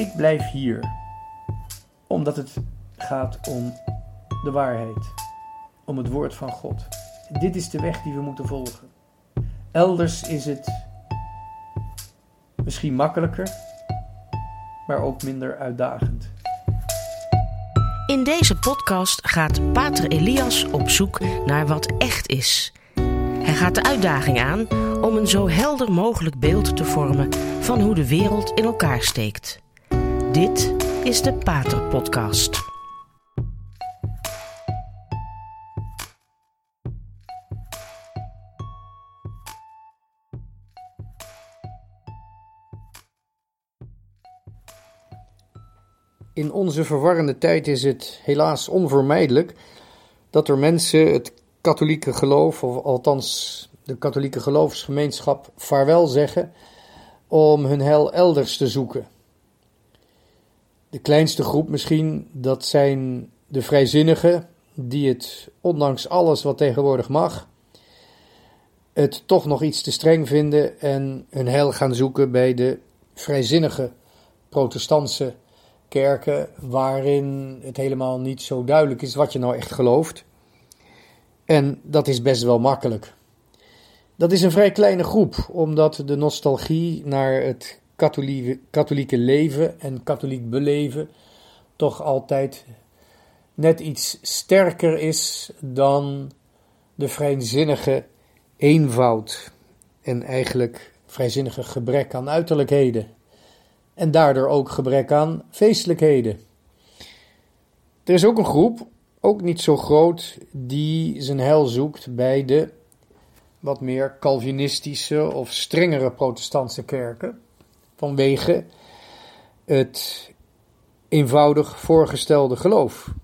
Ik blijf hier, omdat het gaat om de waarheid, om het woord van God. Dit is de weg die we moeten volgen. Elders is het misschien makkelijker, maar ook minder uitdagend. In deze podcast gaat Pater Elias op zoek naar wat echt is. Hij gaat de uitdaging aan om een zo helder mogelijk beeld te vormen van hoe de wereld in elkaar steekt. Dit is de Pater Podcast. In onze verwarrende tijd is het helaas onvermijdelijk dat er mensen het katholieke geloof, of althans de katholieke geloofsgemeenschap, vaarwel zeggen om hun heil elders te zoeken. De kleinste groep misschien, dat zijn de vrijzinnigen, die het, ondanks alles wat tegenwoordig mag, het toch nog iets te streng vinden en hun heil gaan zoeken bij de vrijzinnige protestantse kerken, waarin het helemaal niet zo duidelijk is wat je nou echt gelooft. En dat is best wel makkelijk. Dat is een vrij kleine groep, omdat de nostalgie naar het katholieke, katholieke leven en katholiek beleven toch altijd net iets sterker is dan de vrijzinnige eenvoud en eigenlijk vrijzinnige gebrek aan uiterlijkheden en daardoor ook gebrek aan feestelijkheden. Er is ook een groep, ook niet zo groot, die zijn heil zoekt bij de wat meer Calvinistische of strengere protestantse kerken, vanwege het eenvoudig voorgestelde geloof.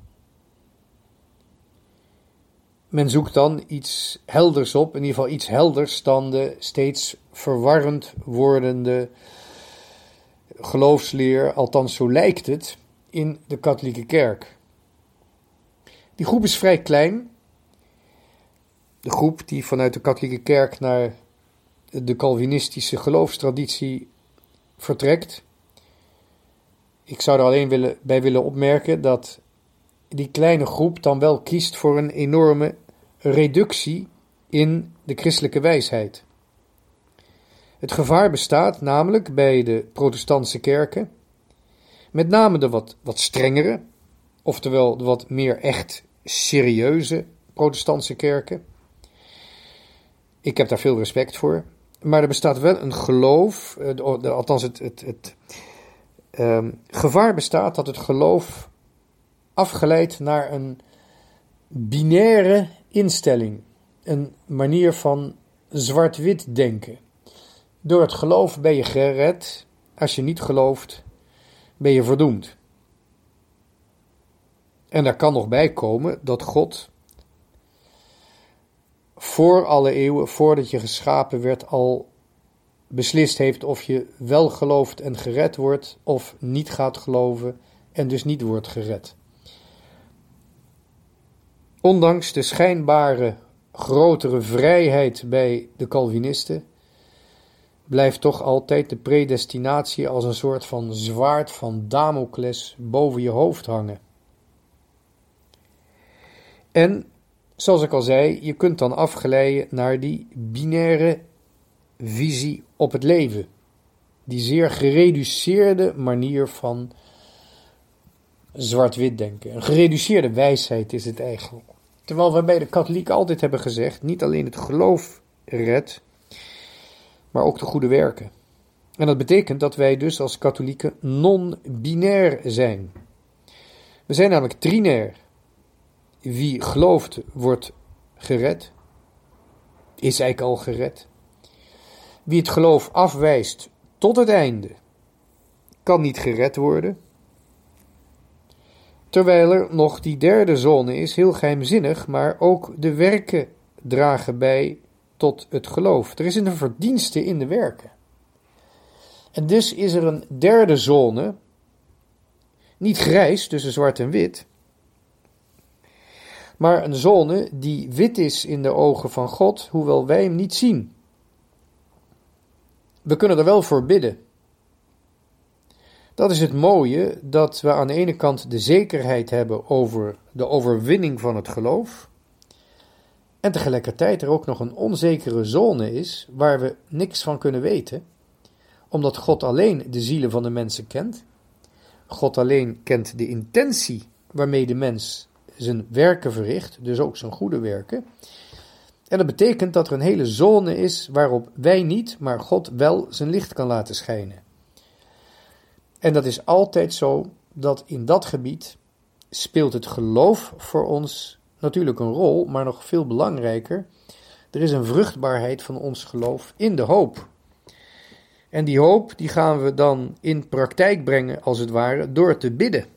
Men zoekt dan iets helders op, in ieder geval iets helders dan de steeds verwarrend wordende geloofsleer, althans zo lijkt het, in de katholieke kerk. Die groep is vrij klein. De groep die vanuit de katholieke kerk naar de Calvinistische geloofstraditie vertrekt. Ik zou er alleen willen, bij willen opmerken dat die kleine groep dan wel kiest voor een enorme reductie in de christelijke wijsheid. Het gevaar bestaat namelijk bij de protestantse kerken, met name de wat, wat strengere, oftewel de wat meer echt serieuze protestantse kerken. Ik heb daar veel respect voor, maar er bestaat wel een geloof, althans het, het, het um, gevaar bestaat dat het geloof afgeleid naar een binaire instelling, een manier van zwart-wit denken. Door het geloof ben je gered. Als je niet gelooft, ben je verdoemd. En daar kan nog bij komen dat God voor alle eeuwen, voordat je geschapen werd, al beslist heeft of je wel gelooft en gered wordt, of niet gaat geloven en dus niet wordt gered. Ondanks de schijnbare grotere vrijheid bij de Calvinisten blijft toch altijd de predestinatie als een soort van zwaard van Damocles boven je hoofd hangen. En, zoals ik al zei, je kunt dan afgeleiden naar die binaire visie op het leven. Die zeer gereduceerde manier van zwart-wit denken. Een gereduceerde wijsheid is het eigenlijk. Terwijl we bij de katholieken altijd hebben gezegd, niet alleen het geloof redt, maar ook de goede werken. En dat betekent dat wij dus als katholieken non-binair zijn. We zijn namelijk trinair. Wie gelooft wordt gered, is eigenlijk al gered. Wie het geloof afwijst tot het einde, kan niet gered worden. Terwijl er nog die derde zone is, heel geheimzinnig, maar ook de werken dragen bij tot het geloof. Er is een verdienste in de werken. En dus is er een derde zone, niet grijs tussen zwart en wit, maar een zone die wit is in de ogen van God, hoewel wij hem niet zien. We kunnen er wel voor bidden. Dat is het mooie dat we aan de ene kant de zekerheid hebben over de overwinning van het geloof. En tegelijkertijd er ook nog een onzekere zone is waar we niks van kunnen weten, omdat God alleen de zielen van de mensen kent. God alleen kent de intentie waarmee de mens zijn werken verricht, dus ook zijn goede werken. En dat betekent dat er een hele zone is waarop wij niet, maar God wel zijn licht kan laten schijnen. En dat is altijd zo dat in dat gebied speelt het geloof voor ons natuurlijk een rol, maar nog veel belangrijker, er is een vruchtbaarheid van ons geloof in de hoop. En die hoop die gaan we dan in praktijk brengen, als het ware, door te bidden.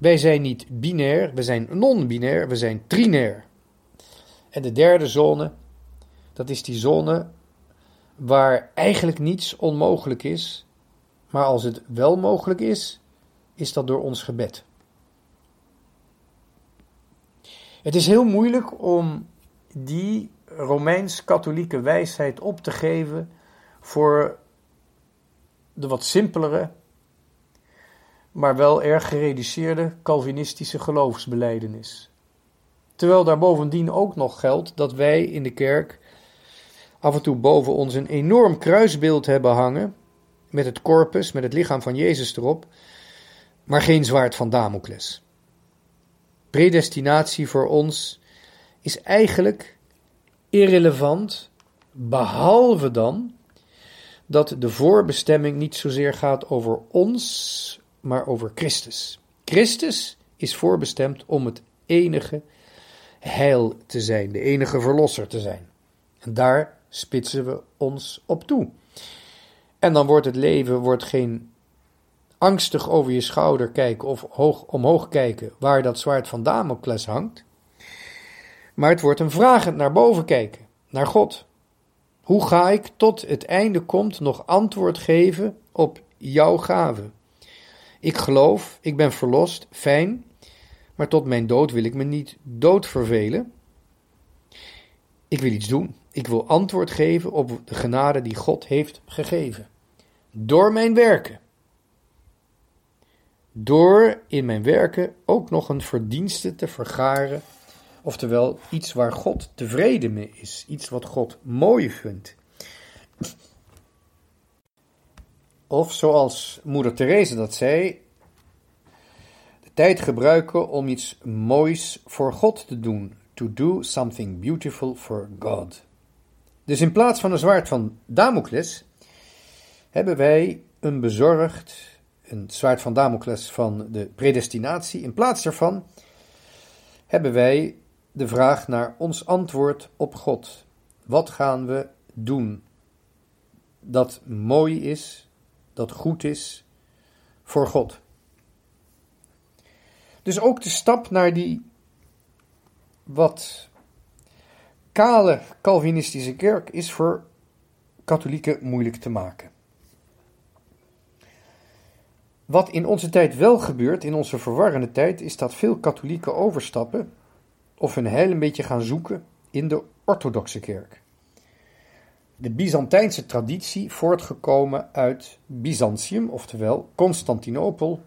Wij zijn niet binair, we zijn non-binair, we zijn trinair. En de derde zone, dat is die zone waar eigenlijk niets onmogelijk is, maar als het wel mogelijk is, is dat door ons gebed. Het is heel moeilijk om die Romeins-katholieke wijsheid op te geven voor de wat simpelere, maar wel erg gereduceerde Calvinistische geloofsbeleidenis. Terwijl daar bovendien ook nog geldt dat wij in de kerk af en toe boven ons een enorm kruisbeeld hebben hangen, met het corpus, met het lichaam van Jezus erop, maar geen zwaard van Damocles. Predestinatie voor ons is eigenlijk irrelevant, behalve dan dat de voorbestemming niet zozeer gaat over ons, maar over Christus. Christus is voorbestemd om het enige heil te zijn, de enige verlosser te zijn. En daar spitsen we ons op toe. En dan wordt het leven wordt geen angstig over je schouder kijken of hoog, omhoog kijken waar dat zwaard van Damocles hangt. Maar het wordt een vragend naar boven kijken, naar God. Hoe ga ik tot het einde komt nog antwoord geven op jouw gave? Ik geloof, ik ben verlost, fijn, maar tot mijn dood wil ik me niet dood vervelen. Ik wil iets doen. Ik wil antwoord geven op de genade die God heeft gegeven. Door mijn werken. Door in mijn werken ook nog een verdienste te vergaren. Oftewel iets waar God tevreden mee is. Iets wat God mooi vindt. Of zoals moeder Therese dat zei, de tijd gebruiken om iets moois voor God te doen. To do something beautiful for God. Dus in plaats van een zwaard van Damocles hebben wij een bezorgd, een zwaard van Damocles van de predestinatie. In plaats daarvan hebben wij de vraag naar ons antwoord op God. Wat gaan we doen dat mooi is, dat goed is voor God? Dus ook de stap naar die wat kale Calvinistische kerk is voor katholieken moeilijk te maken. Wat in onze tijd wel gebeurt, in onze verwarrende tijd, is dat veel katholieken overstappen of hun heil een beetje gaan zoeken in de orthodoxe kerk. De Byzantijnse traditie voortgekomen uit Byzantium, oftewel Constantinopel,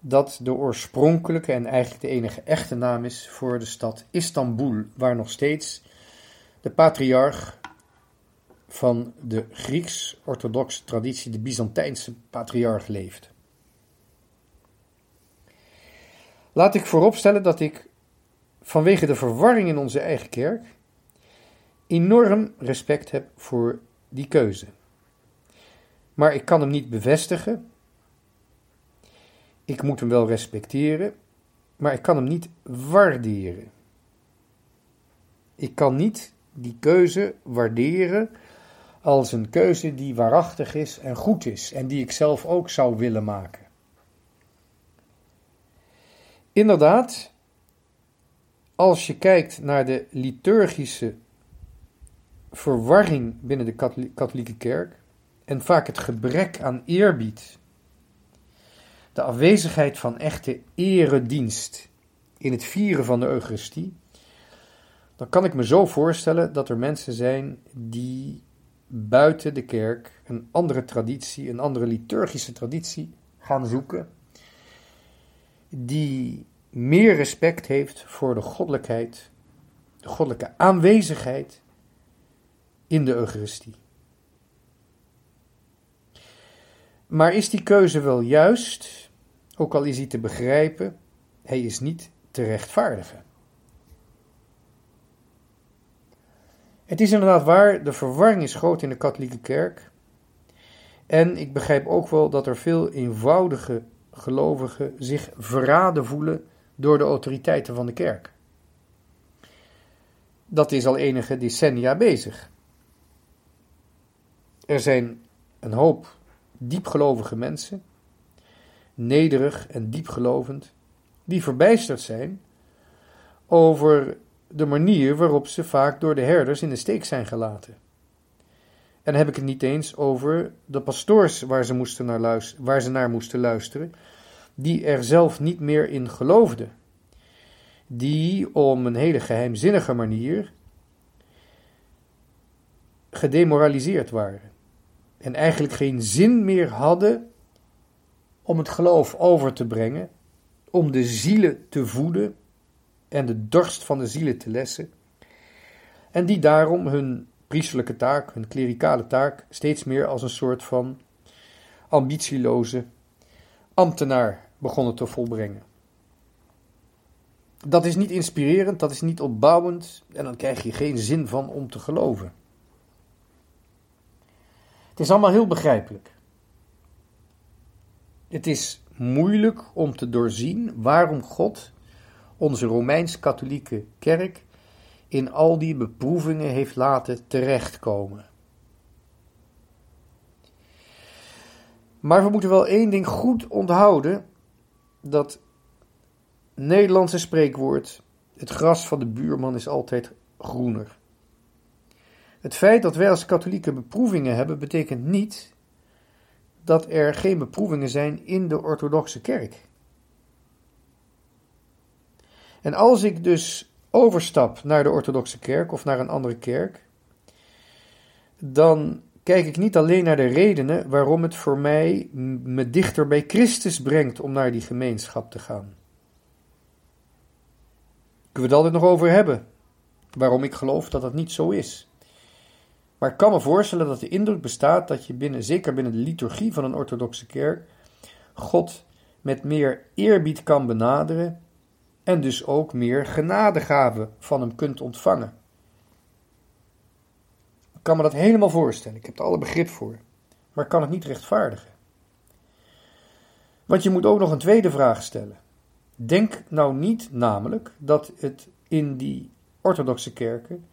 dat de oorspronkelijke en eigenlijk de enige echte naam is voor de stad Istanbul, waar nog steeds de patriarch van de Grieks-orthodoxe traditie, de Byzantijnse patriarch, leeft. Laat ik vooropstellen dat ik vanwege de verwarring in onze eigen kerk enorm respect heb voor die keuze. Maar ik kan hem niet bevestigen. Ik moet hem wel respecteren, maar ik kan hem niet waarderen. Ik kan niet die keuze waarderen als een keuze die waarachtig is en goed is en die ik zelf ook zou willen maken. Inderdaad, als je kijkt naar de liturgische verwarring binnen de katholieke kerk en vaak het gebrek aan eerbied, de afwezigheid van echte eredienst in het vieren van de Eucharistie, dan kan ik me zo voorstellen dat er mensen zijn die buiten de kerk een andere traditie, een andere liturgische traditie gaan zoeken, die meer respect heeft voor de goddelijkheid, de goddelijke aanwezigheid in de Eucharistie. Maar is die keuze wel juist, ook al is hij te begrijpen, hij is niet te rechtvaardigen. Het is inderdaad waar, de verwarring is groot in de katholieke kerk. En ik begrijp ook wel dat er veel eenvoudige gelovigen zich verraden voelen door de autoriteiten van de kerk. Dat is al enige decennia bezig. Er zijn een hoop diepgelovige mensen, nederig en diepgelovend, die verbijsterd zijn over de manier waarop ze vaak door de herders in de steek zijn gelaten. En dan heb ik het niet eens over de pastoors waar ze, moesten naar, luisteren, waar ze naar moesten luisteren, die er zelf niet meer in geloofden. Die om een hele geheimzinnige manier gedemoraliseerd waren. En eigenlijk geen zin meer hadden om het geloof over te brengen, om de zielen te voeden en de dorst van de zielen te lessen. En die daarom hun priesterlijke taak, hun klerikale taak, steeds meer als een soort van ambitieloze ambtenaar begonnen te volbrengen. Dat is niet inspirerend, dat is niet opbouwend en dan krijg je geen zin van om te geloven. Het is allemaal heel begrijpelijk. Het is moeilijk om te doorzien waarom God onze Romeins-Katholieke Kerk in al die beproevingen heeft laten terechtkomen. Maar we moeten wel één ding goed onthouden: dat Nederlandse spreekwoord: het gras van de buurman is altijd groener. Het feit dat wij als katholieke beproevingen hebben, betekent niet dat er geen beproevingen zijn in de orthodoxe kerk. En als ik dus overstap naar de orthodoxe kerk of naar een andere kerk, dan kijk ik niet alleen naar de redenen waarom het voor mij me dichter bij Christus brengt om naar die gemeenschap te gaan. Kunnen we het altijd nog over hebben, waarom ik geloof dat dat niet zo is. Maar ik kan me voorstellen dat de indruk bestaat dat je binnen, zeker binnen de liturgie van een orthodoxe kerk, God met meer eerbied kan benaderen en dus ook meer genadegaven van hem kunt ontvangen. Ik kan me dat helemaal voorstellen, ik heb er alle begrip voor, maar ik kan het niet rechtvaardigen. Want je moet ook nog een tweede vraag stellen. Denk nou niet namelijk dat het in die orthodoxe kerken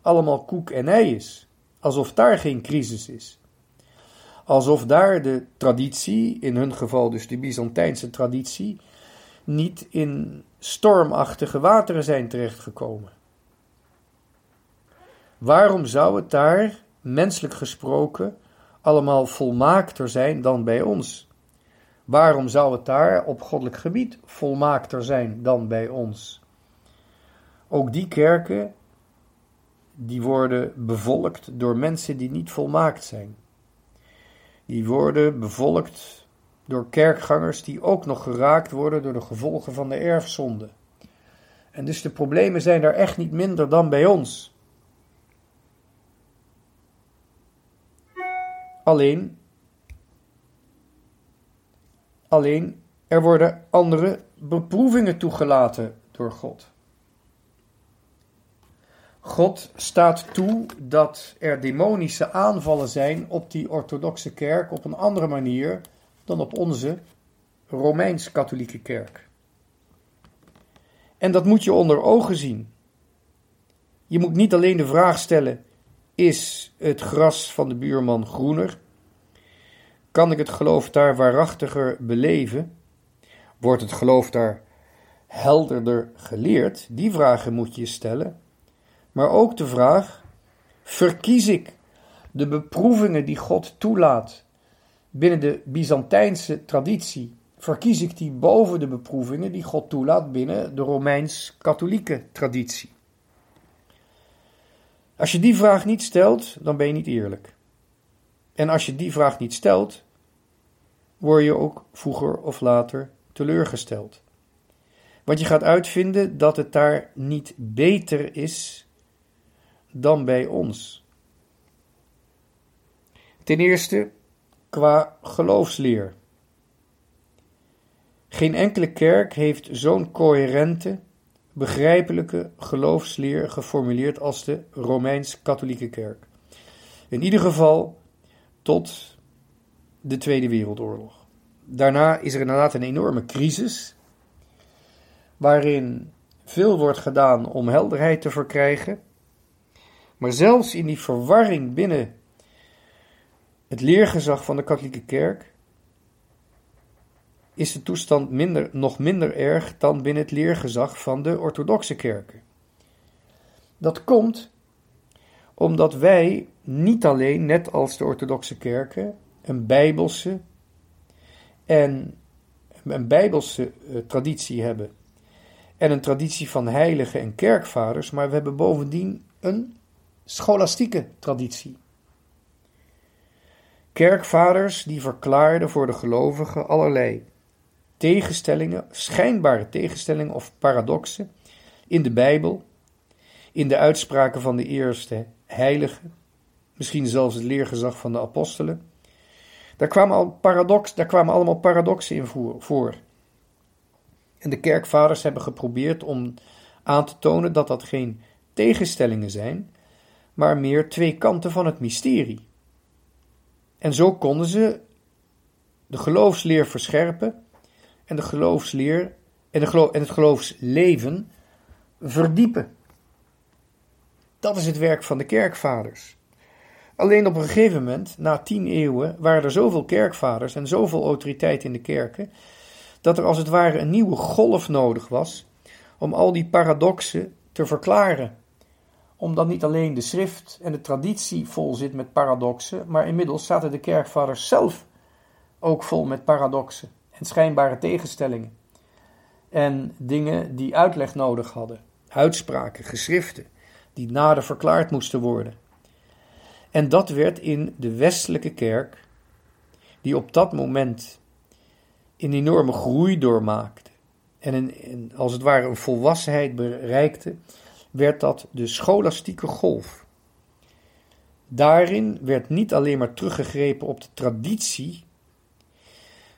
allemaal koek en ei is, alsof daar geen crisis is. Alsof daar de traditie, in hun geval dus de Byzantijnse traditie, niet in stormachtige wateren zijn terechtgekomen. Waarom zou het daar, menselijk gesproken, allemaal volmaakter zijn dan bij ons? Waarom zou het daar op goddelijk gebied volmaakter zijn dan bij ons? Ook die kerken, die worden bevolkt door mensen die niet volmaakt zijn. Die worden bevolkt door kerkgangers die ook nog geraakt worden door de gevolgen van de erfzonde. En dus de problemen zijn daar echt niet minder dan bij ons. Alleen, alleen er worden andere beproevingen toegelaten door God. God staat toe dat er demonische aanvallen zijn op die orthodoxe kerk op een andere manier dan op onze Romeins-Katholieke kerk. En dat moet je onder ogen zien. Je moet niet alleen de vraag stellen: is het gras van de buurman groener? Kan ik het geloof daar waarachtiger beleven? Wordt het geloof daar helderder geleerd? Die vragen moet je stellen. Maar ook de vraag: verkies ik de beproevingen die God toelaat binnen de Byzantijnse traditie verkies ik die boven de beproevingen die God toelaat binnen de Romeins-katholieke traditie. Als je die vraag niet stelt, dan ben je niet eerlijk. En als je die vraag niet stelt, word je ook vroeger of later teleurgesteld. Want je gaat uitvinden dat het daar niet beter is dan bij ons. Ten eerste qua geloofsleer. Geen enkele kerk heeft zo'n coherente, begrijpelijke geloofsleer geformuleerd als de Romeins-Katholieke Kerk. In ieder geval tot de Tweede Wereldoorlog. Daarna is er inderdaad een enorme crisis, waarin veel wordt gedaan om helderheid te verkrijgen. Maar zelfs in die verwarring binnen het leergezag van de katholieke kerk is de toestand minder, nog minder erg dan binnen het leergezag van de orthodoxe kerken. Dat komt omdat wij niet alleen, net als de orthodoxe kerken, een bijbelse en een bijbelse eh, traditie hebben en een traditie van heiligen en kerkvaders, maar we hebben bovendien een scholastieke traditie. Kerkvaders die verklaarden voor de gelovigen allerlei tegenstellingen, schijnbare tegenstellingen of paradoxen in de Bijbel, in de uitspraken van de eerste heiligen, misschien zelfs het leergezag van de apostelen. Daar kwamen, al paradox, daar kwamen allemaal paradoxen in voor. En de kerkvaders hebben geprobeerd om aan te tonen dat dat geen tegenstellingen zijn, maar meer twee kanten van het mysterie. En zo konden ze de geloofsleer verscherpen en de geloofsleer en, en het geloofsleven verdiepen. Dat is het werk van de kerkvaders. Alleen op een gegeven moment, na tien eeuwen, waren er zoveel kerkvaders en zoveel autoriteit in de kerken, dat er als het ware een nieuwe golf nodig was om al die paradoxen te verklaren. Omdat niet alleen de schrift en de traditie vol zit met paradoxen, maar inmiddels zaten de kerkvaders zelf ook vol met paradoxen en schijnbare tegenstellingen. En dingen die uitleg nodig hadden, uitspraken, geschriften, die nader verklaard moesten worden. En dat werd in de westelijke kerk, die op dat moment een enorme groei doormaakte en een, als het ware een volwassenheid bereikte, werd dat de scholastieke golf. Daarin werd niet alleen maar teruggegrepen op de traditie,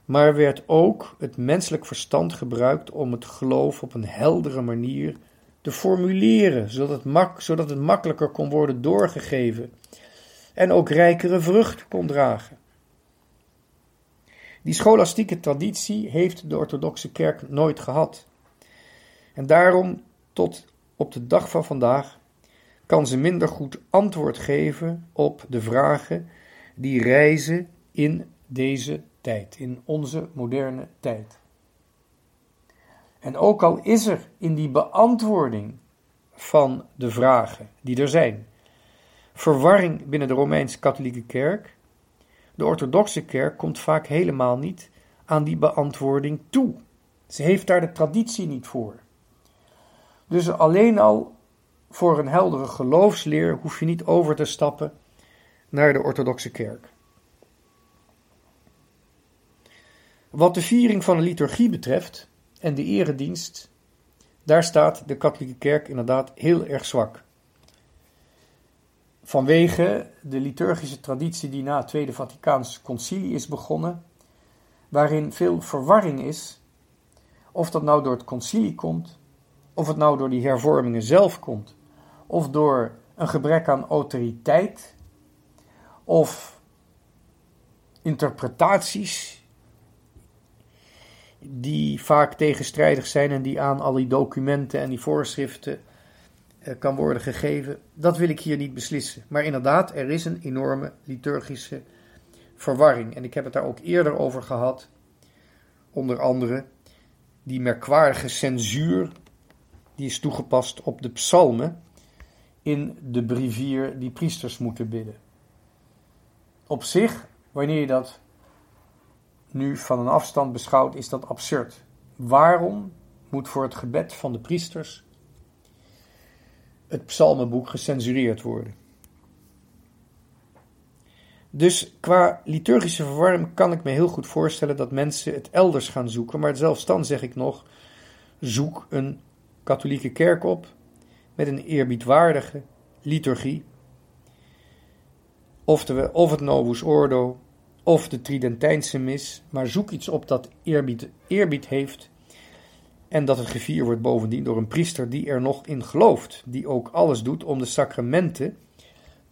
maar werd ook het menselijk verstand gebruikt om het geloof op een heldere manier te formuleren, zodat het, mak zodat het makkelijker kon worden doorgegeven en ook rijkere vrucht kon dragen. Die scholastieke traditie heeft de orthodoxe kerk nooit gehad. En daarom, tot op de dag van vandaag, kan ze minder goed antwoord geven op de vragen die reizen in deze tijd, in onze moderne tijd. En ook al is er in die beantwoording van de vragen die er zijn, verwarring binnen de Romeins-Katholieke Kerk, de orthodoxe kerk komt vaak helemaal niet aan die beantwoording toe. Ze heeft daar de traditie niet voor. Dus alleen al voor een heldere geloofsleer hoef je niet over te stappen naar de orthodoxe kerk. Wat de viering van de liturgie betreft en de eredienst, daar staat de katholieke kerk inderdaad heel erg zwak vanwege de liturgische traditie die na het Tweede Vaticaans Concilie is begonnen, waarin veel verwarring is, of dat nou door het concilie komt, of het nou door die hervormingen zelf komt, of door een gebrek aan autoriteit, of interpretaties die vaak tegenstrijdig zijn en die aan al die documenten en die voorschriften eh, kan worden gegeven, dat wil ik hier niet beslissen. Maar inderdaad, er is een enorme liturgische verwarring. En ik heb het daar ook eerder over gehad, onder andere die merkwaardige censuur die is toegepast op de psalmen in de brevier die priesters moeten bidden. Op zich, wanneer je dat nu van een afstand beschouwt, is dat absurd. Waarom moet voor het gebed van de priesters het psalmenboek gecensureerd worden. Dus qua liturgische verwarring kan ik me heel goed voorstellen dat mensen het elders gaan zoeken. Maar zelfs dan zeg ik nog: zoek een katholieke kerk op met een eerbiedwaardige liturgie. Of, of het Novus Ordo of de Tridentijnse mis, maar zoek iets op dat eerbied, eerbied heeft en dat het gevierd wordt bovendien door een priester die er nog in gelooft, die ook alles doet om de sacramenten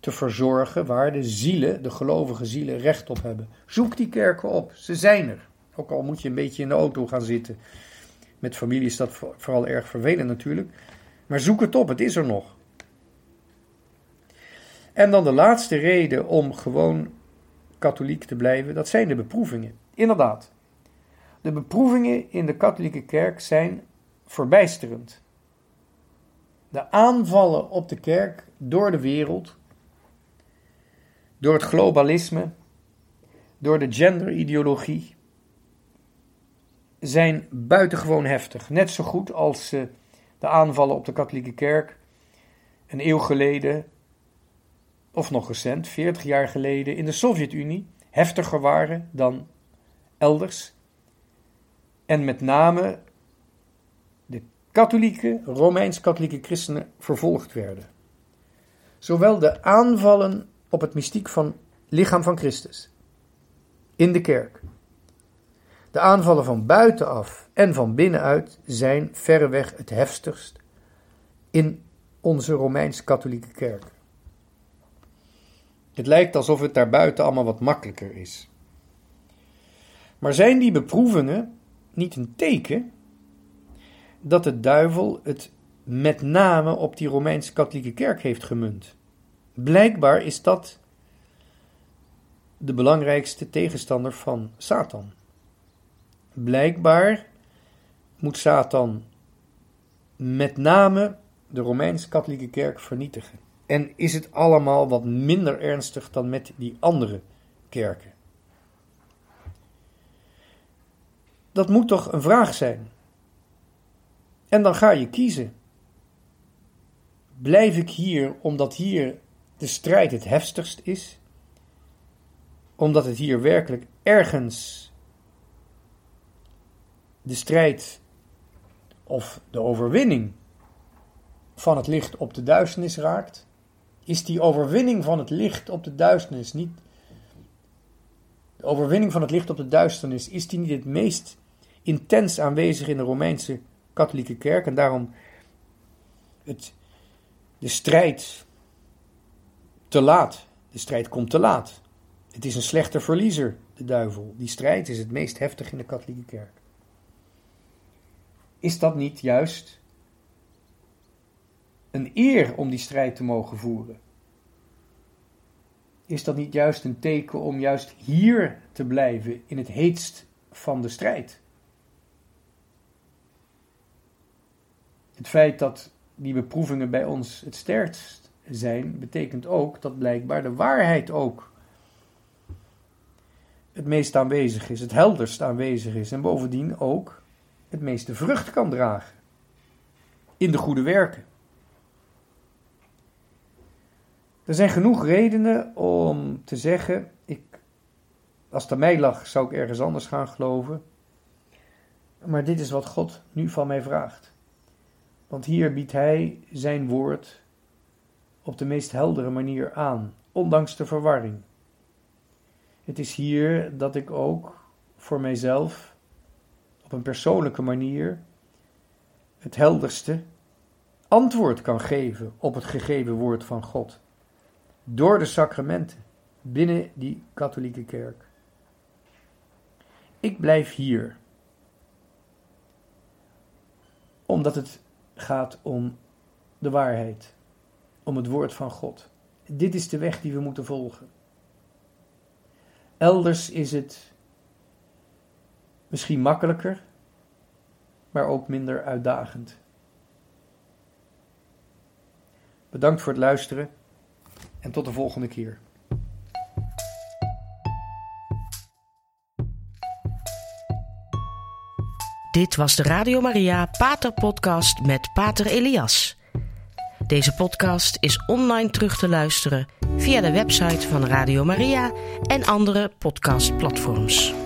te verzorgen waar de zielen, de gelovige zielen, recht op hebben. Zoek die kerken op, ze zijn er. Ook al moet je een beetje in de auto gaan zitten. Met familie is dat vooral erg vervelend natuurlijk. Maar zoek het op, het is er nog. En dan de laatste reden om gewoon katholiek te blijven, dat zijn de beproevingen. Inderdaad, de beproevingen in de katholieke kerk zijn verbijsterend. De aanvallen op de kerk door de wereld, door het globalisme, door de genderideologie, zijn buitengewoon heftig. Net zo goed als uh, de aanvallen op de katholieke kerk een eeuw geleden, of nog recent, 40 jaar geleden, in de Sovjet-Unie heftiger waren dan elders. En met name de katholieke, Romeins-katholieke christenen vervolgd werden. Zowel de aanvallen op het mystiek van lichaam van Christus in de kerk. De aanvallen van buitenaf en van binnenuit zijn verreweg het heftigst in onze Romeins-katholieke kerk. Het lijkt alsof het daarbuiten allemaal wat makkelijker is. Maar zijn die beproevingen niet een teken dat de duivel het met name op die Romeins-katholieke kerk heeft gemunt? Blijkbaar is dat de belangrijkste tegenstander van Satan. Blijkbaar moet Satan met name de Romeins-katholieke kerk vernietigen. En is het allemaal wat minder ernstig dan met die andere kerken? Dat moet toch een vraag zijn? En dan ga je kiezen. Blijf ik hier omdat hier de strijd het heftigst is? Omdat het hier werkelijk ergens de strijd of de overwinning van het licht op de duisternis raakt? Is die overwinning van het licht op de duisternis niet. De overwinning van het licht op de duisternis, is die niet het meest intens aanwezig in de Romeinse katholieke kerk? En daarom het, de strijd te laat. De strijd komt te laat. Het is een slechte verliezer, de duivel. Die strijd is het meest heftig in de katholieke kerk. Is dat niet juist een eer om die strijd te mogen voeren? Is dat niet juist een teken om juist hier te blijven in het heetst van de strijd? Het feit dat die beproevingen bij ons het sterkst zijn, betekent ook dat blijkbaar de waarheid ook het meest aanwezig is, het helderst aanwezig is en bovendien ook het meeste vrucht kan dragen in de goede werken. Er zijn genoeg redenen om te zeggen: ik, als het aan mij lag, zou ik ergens anders gaan geloven. Maar dit is wat God nu van mij vraagt. Want hier biedt Hij zijn woord op de meest heldere manier aan, ondanks de verwarring. Het is hier dat ik ook voor mijzelf op een persoonlijke manier het helderste antwoord kan geven op het gegeven woord van God door de sacramenten binnen die katholieke kerk. Ik blijf hier, omdat het gaat om de waarheid, om het woord van God. Dit is de weg die we moeten volgen. Elders is het misschien makkelijker, maar ook minder uitdagend. Bedankt voor het luisteren en tot de volgende keer. Dit was de Radio Maria Pater Podcast met Pater Elias. Deze podcast is online terug te luisteren via de website van Radio Maria en andere podcastplatforms.